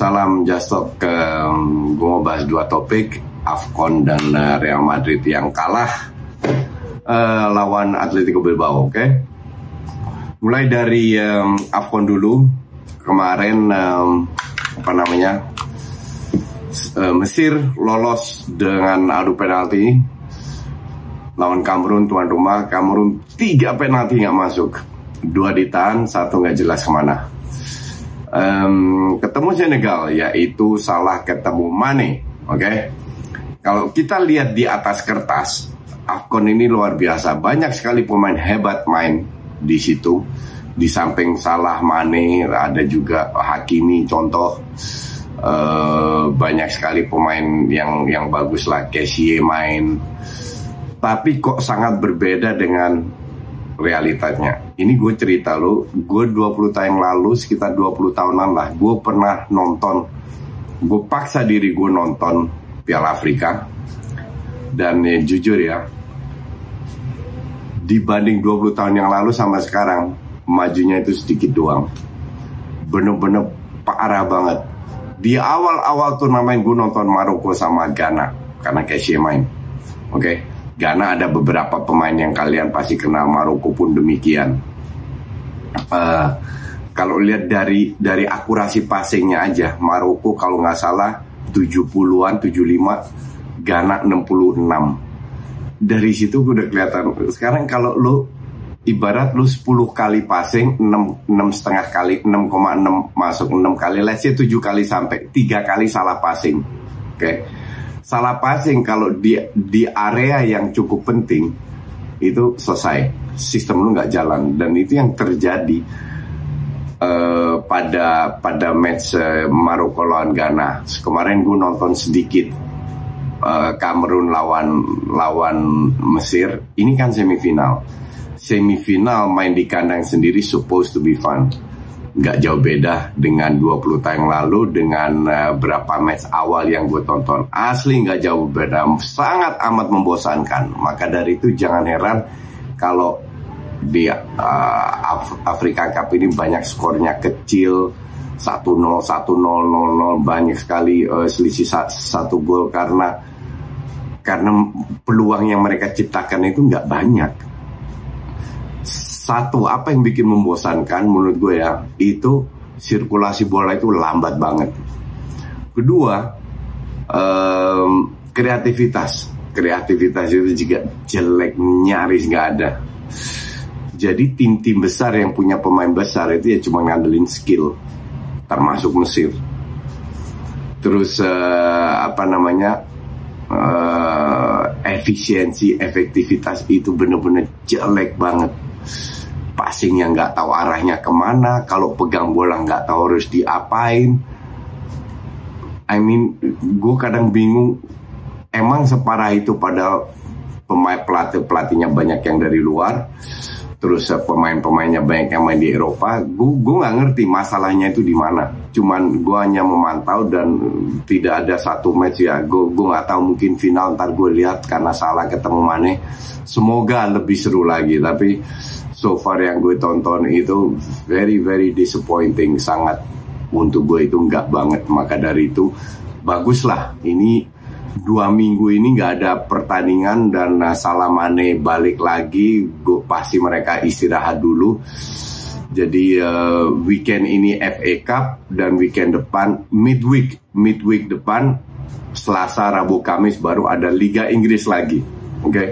Salam Jastok. Um, gue mau bahas dua topik, Afcon dan uh, Real Madrid yang kalah uh, lawan Atletico Bilbao, oke? Okay? Mulai dari um, Afcon dulu, kemarin um, apa namanya uh, Mesir lolos dengan adu penalti lawan Kamerun tuan rumah. Kamerun tiga penalti nggak masuk, dua ditahan, satu nggak jelas ke mana um, ketemu Senegal yaitu salah ketemu Mane. Oke, okay? kalau kita lihat di atas kertas, Afcon ini luar biasa. Banyak sekali pemain hebat main di situ. Di samping Salah Mane ada juga Hakimi contoh. Uh, banyak sekali pemain yang yang bagus lah, Kessie main. Tapi kok sangat berbeda dengan realitanya. Ini gue cerita lo, gue 20 tahun yang lalu, sekitar 20 tahunan lah, gue pernah nonton, gue paksa diri gue nonton Piala Afrika. Dan ya, jujur ya, dibanding 20 tahun yang lalu sama sekarang, majunya itu sedikit doang. Bener-bener parah banget. Di awal-awal turnamen gue nonton Maroko sama Ghana, karena Casey main. Oke, okay? Ghana ada beberapa pemain yang kalian pasti kenal Maroko pun demikian. Uh, kalau lihat dari dari akurasi passingnya aja Maroko kalau nggak salah 70-an 75 Ghana 66 dari situ udah kelihatan sekarang kalau lu ibarat lu 10 kali passing 6 6 setengah kali 6,6 masuk 6 kali let's say 7 kali sampai 3 kali salah passing oke okay? Salah passing kalau di di area yang cukup penting itu selesai. Sistem lu nggak jalan. Dan itu yang terjadi uh, pada pada match uh, Maroko lawan Ghana. Kemarin gue nonton sedikit uh, lawan lawan Mesir. Ini kan semifinal. Semifinal main di kandang sendiri supposed to be fun nggak jauh beda dengan 20 tahun lalu dengan uh, berapa match awal yang gue tonton. Asli nggak jauh beda sangat amat membosankan. Maka dari itu jangan heran kalau di uh, Af Afrika Cup ini banyak skornya kecil. 1-0 1-0 0-0 banyak sekali uh, selisih satu gol karena karena peluang yang mereka ciptakan itu nggak banyak satu apa yang bikin membosankan menurut gue ya itu sirkulasi bola itu lambat banget. Kedua um, kreativitas. Kreativitas itu juga jelek nyaris nggak ada. Jadi tim-tim besar yang punya pemain besar itu ya cuma ngandelin skill termasuk Mesir. Terus uh, apa namanya uh, efisiensi efektivitas itu bener-bener jelek banget passing yang nggak tahu arahnya ke mana, kalau pegang bola nggak tahu harus diapain. I mean, gue kadang bingung, emang separah itu pada pemain pelatih pelatihnya banyak yang dari luar, terus uh, pemain-pemainnya banyak yang main di Eropa. Gue nggak ngerti masalahnya itu di mana. Cuman gue hanya memantau dan tidak ada satu match ya. Gue gue nggak tahu mungkin final ntar gue lihat karena salah ketemu Mane. Semoga lebih seru lagi. Tapi so far yang gue tonton itu very very disappointing sangat untuk gue itu nggak banget maka dari itu baguslah ini dua minggu ini nggak ada pertandingan dan Salamane balik lagi gue pasti mereka istirahat dulu jadi uh, weekend ini FA Cup dan weekend depan midweek midweek depan Selasa Rabu Kamis baru ada Liga Inggris lagi Oke. Okay?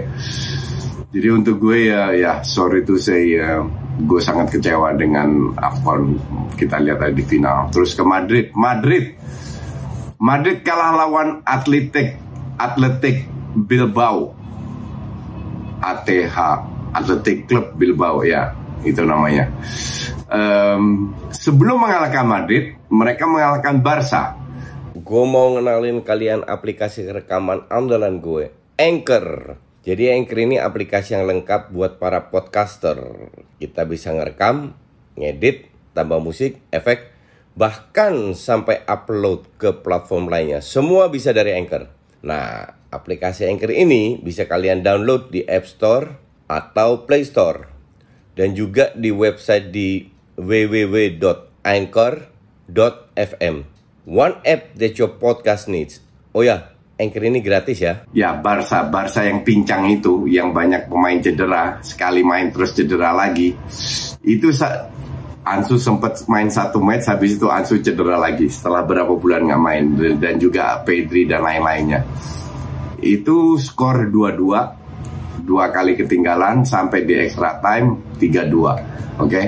Jadi untuk gue ya ya sorry to say uh, gue sangat kecewa dengan Afcon kita lihat tadi di final. Terus ke Madrid, Madrid, Madrid kalah lawan Atletik Atletik Bilbao, ATH Atletik Club Bilbao ya itu namanya. Um, sebelum mengalahkan Madrid, mereka mengalahkan Barca. Gue mau ngenalin kalian aplikasi rekaman andalan gue, Anchor. Jadi Anchor ini aplikasi yang lengkap buat para podcaster. Kita bisa ngerekam, ngedit, tambah musik, efek, bahkan sampai upload ke platform lainnya. Semua bisa dari Anchor. Nah, aplikasi Anchor ini bisa kalian download di App Store atau Play Store. Dan juga di website di www.anchor.fm. One app that your podcast needs. Oh ya, Anchor ini gratis ya? Ya, Barca, Barca yang pincang itu, yang banyak pemain cedera, sekali main terus cedera lagi. Itu Ansu sempat main satu match, habis itu Ansu cedera lagi setelah berapa bulan nggak main dan juga Pedri dan lain-lainnya. Itu skor 2-2, dua kali ketinggalan sampai di extra time 3-2. Oke. Okay?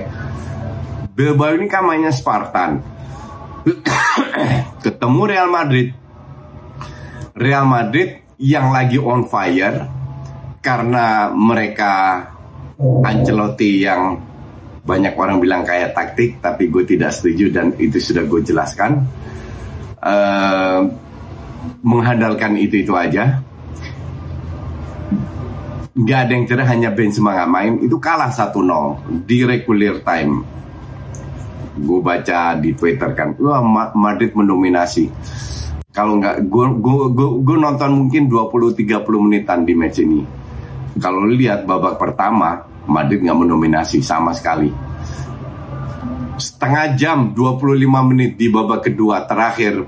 Bilbao ini kan mainnya Spartan. Ketemu Real Madrid Real Madrid yang lagi on fire karena mereka Ancelotti yang banyak orang bilang kayak taktik tapi gue tidak setuju dan itu sudah gue jelaskan. Uh, mengandalkan itu itu aja. Nggak ada yang cerah hanya Benzema nggak main. Itu kalah 1-0 di regular time. Gue baca di Twitter kan wah Madrid mendominasi. Kalau nggak gue nonton mungkin 20-30 menitan di match ini. Kalau lihat babak pertama Madrid nggak mendominasi sama sekali. Setengah jam 25 menit di babak kedua terakhir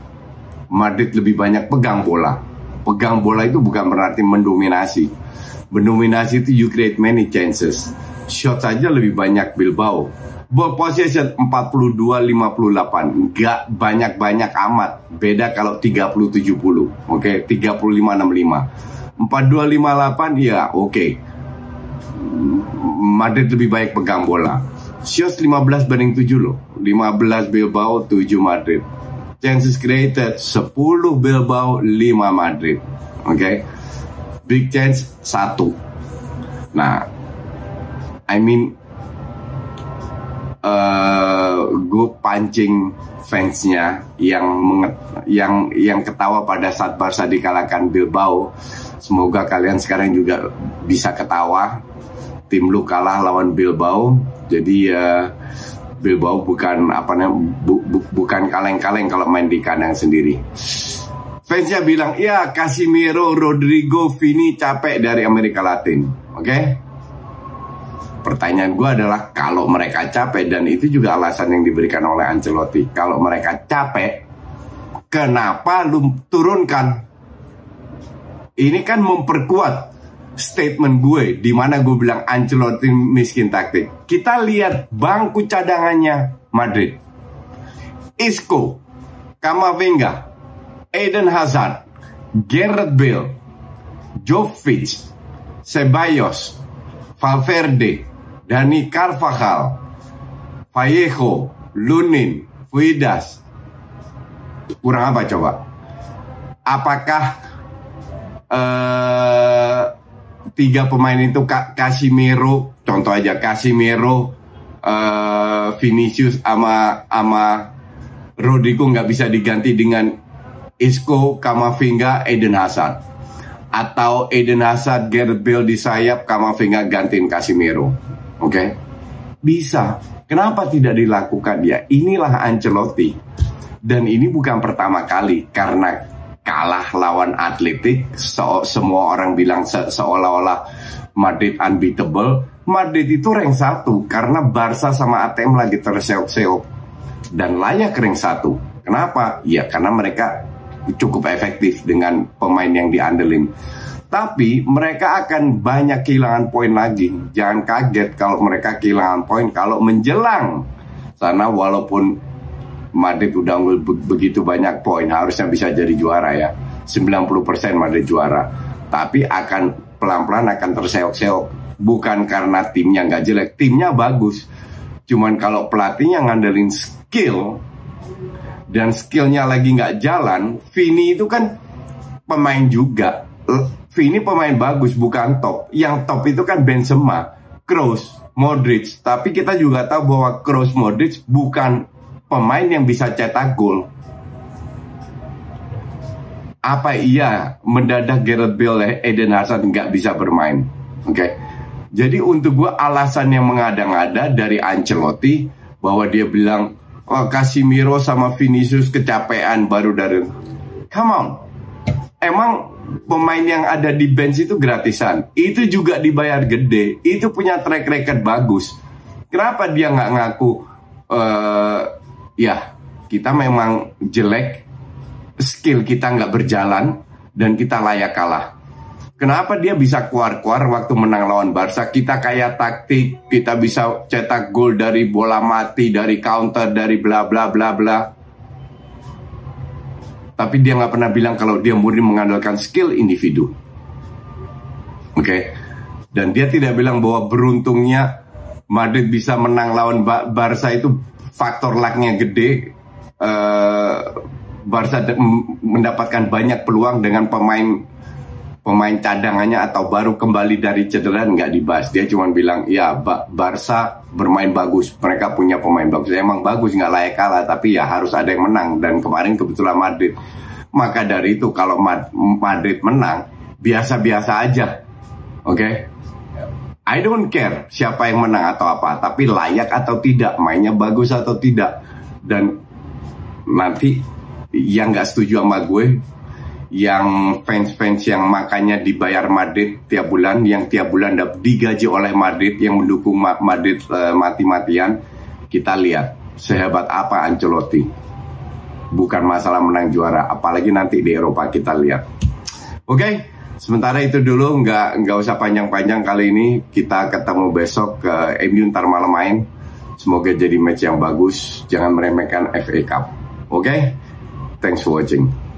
Madrid lebih banyak pegang bola. Pegang bola itu bukan berarti mendominasi. Mendominasi itu you create many chances. Shot saja lebih banyak Bilbao. Ball possession 42-58 Gak banyak-banyak amat. Beda kalau 30-70 Oke, okay? 35-65 42-58 ya oke. okay. Madrid lebih baik pegang bola. Shots 15 banding 7 loh. 15 Bilbao 7 Madrid. Chances created 10 Bilbao 5 Madrid. Oke? Okay? Big chance 1 Nah I mean uh, gue pancing fansnya yang menget, yang yang ketawa pada saat Barca dikalahkan Bilbao. Semoga kalian sekarang juga bisa ketawa. Tim lu kalah lawan Bilbao, jadi uh, Bilbao bukan apa namanya bu, bu, bukan kaleng-kaleng kalau main di kandang sendiri. Fansnya bilang, ya Casimiro, Rodrigo, Vini capek dari Amerika Latin, oke? Okay? Pertanyaan gue adalah kalau mereka capek dan itu juga alasan yang diberikan oleh Ancelotti. Kalau mereka capek, kenapa lu turunkan? Ini kan memperkuat statement gue di mana gue bilang Ancelotti miskin taktik. Kita lihat bangku cadangannya Madrid. Isco, Kamavinga, Eden Hazard, Gareth Bale, Jovic, Ceballos, Valverde, Dani Carvajal, Vallejo, Lunin, Fuidas. Kurang apa coba? Apakah uh, tiga pemain itu Casimiro, contoh aja Casimiro, uh, Vinicius ama ama Rodrigo nggak bisa diganti dengan Isco, Kamavinga, Eden Hazard atau Eden Hazard, Gareth Bale di sayap, Kamavinga gantiin Casimiro Oke? Okay? Bisa. Kenapa tidak dilakukan ya? Inilah Ancelotti. Dan ini bukan pertama kali karena kalah lawan Atletik, so, semua orang bilang se seolah-olah Madrid unbeatable. Madrid itu rank satu karena Barca sama ATM lagi terseok-seok dan layak rank satu. Kenapa? Ya karena mereka cukup efektif dengan pemain yang diandelin. Tapi mereka akan banyak kehilangan poin lagi. Jangan kaget kalau mereka kehilangan poin kalau menjelang sana walaupun Madrid udah unggul begitu banyak poin harusnya bisa jadi juara ya. 90% Madrid juara. Tapi akan pelan-pelan akan terseok-seok. Bukan karena timnya nggak jelek, timnya bagus. Cuman kalau pelatihnya ngandelin skill dan skillnya lagi nggak jalan, Vini itu kan pemain juga. Vini pemain bagus bukan top. Yang top itu kan Benzema, Kroos, Modric. Tapi kita juga tahu bahwa Kroos, Modric bukan pemain yang bisa cetak gol apa iya mendadak Gareth Bale Eden Hazard nggak bisa bermain oke okay? jadi untuk gue alasan yang mengada-ngada dari Ancelotti bahwa dia bilang oh, Casimiro sama Vinicius kecapean baru dari come on emang pemain yang ada di bench itu gratisan itu juga dibayar gede itu punya track record bagus kenapa dia nggak ngaku uh, ya kita memang jelek skill kita nggak berjalan dan kita layak kalah. Kenapa dia bisa keluar-keluar waktu menang lawan Barca? Kita kayak taktik, kita bisa cetak gol dari bola mati, dari counter, dari bla bla bla bla. Tapi dia nggak pernah bilang kalau dia murni mengandalkan skill individu. Oke, okay? dan dia tidak bilang bahwa beruntungnya Madrid bisa menang lawan Barca itu faktor lucknya gede. Uh, Barca mendapatkan banyak peluang dengan pemain pemain cadangannya atau baru kembali dari cedera nggak dibahas. Dia cuma bilang, ya Barca bermain bagus, mereka punya pemain bagus. Emang bagus nggak layak kalah, tapi ya harus ada yang menang. Dan kemarin kebetulan Madrid. Maka dari itu kalau Madrid menang, biasa-biasa aja, oke? Okay? I don't care siapa yang menang atau apa, tapi layak atau tidak, mainnya bagus atau tidak. Dan nanti yang nggak setuju sama gue yang fans-fans yang makanya dibayar Madrid tiap bulan, yang tiap bulan digaji oleh Madrid, yang mendukung Madrid uh, mati-matian, kita lihat sehebat apa Ancelotti. Bukan masalah menang juara, apalagi nanti di Eropa kita lihat. Oke, okay, sementara itu dulu, nggak nggak usah panjang-panjang kali ini. Kita ketemu besok ke MU ntar malam main. Semoga jadi match yang bagus. Jangan meremehkan FA Cup. Oke. Okay? Thanks for watching.